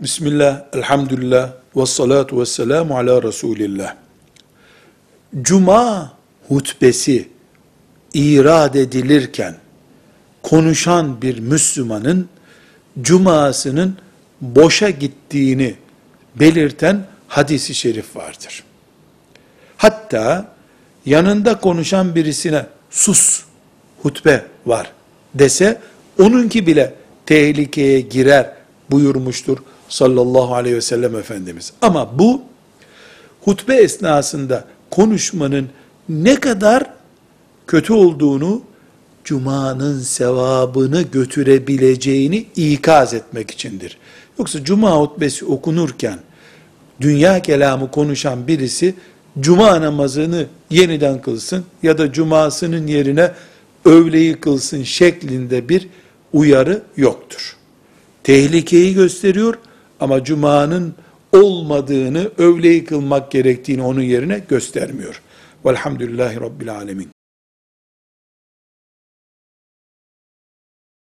Bismillah, elhamdülillah, ve salatu ve selamu ala Resulillah. Cuma hutbesi irad edilirken, konuşan bir Müslümanın, cumasının boşa gittiğini belirten hadisi şerif vardır. Hatta yanında konuşan birisine sus, hutbe var dese, onunki bile tehlikeye girer buyurmuştur sallallahu aleyhi ve sellem Efendimiz. Ama bu hutbe esnasında konuşmanın ne kadar kötü olduğunu, Cuma'nın sevabını götürebileceğini ikaz etmek içindir. Yoksa Cuma hutbesi okunurken, dünya kelamı konuşan birisi, Cuma namazını yeniden kılsın ya da Cuma'sının yerine öğleyi kılsın şeklinde bir uyarı yoktur. Tehlikeyi gösteriyor ama Cuma'nın olmadığını, öğleyi kılmak gerektiğini onun yerine göstermiyor. Velhamdülillahi Rabbil Alemin.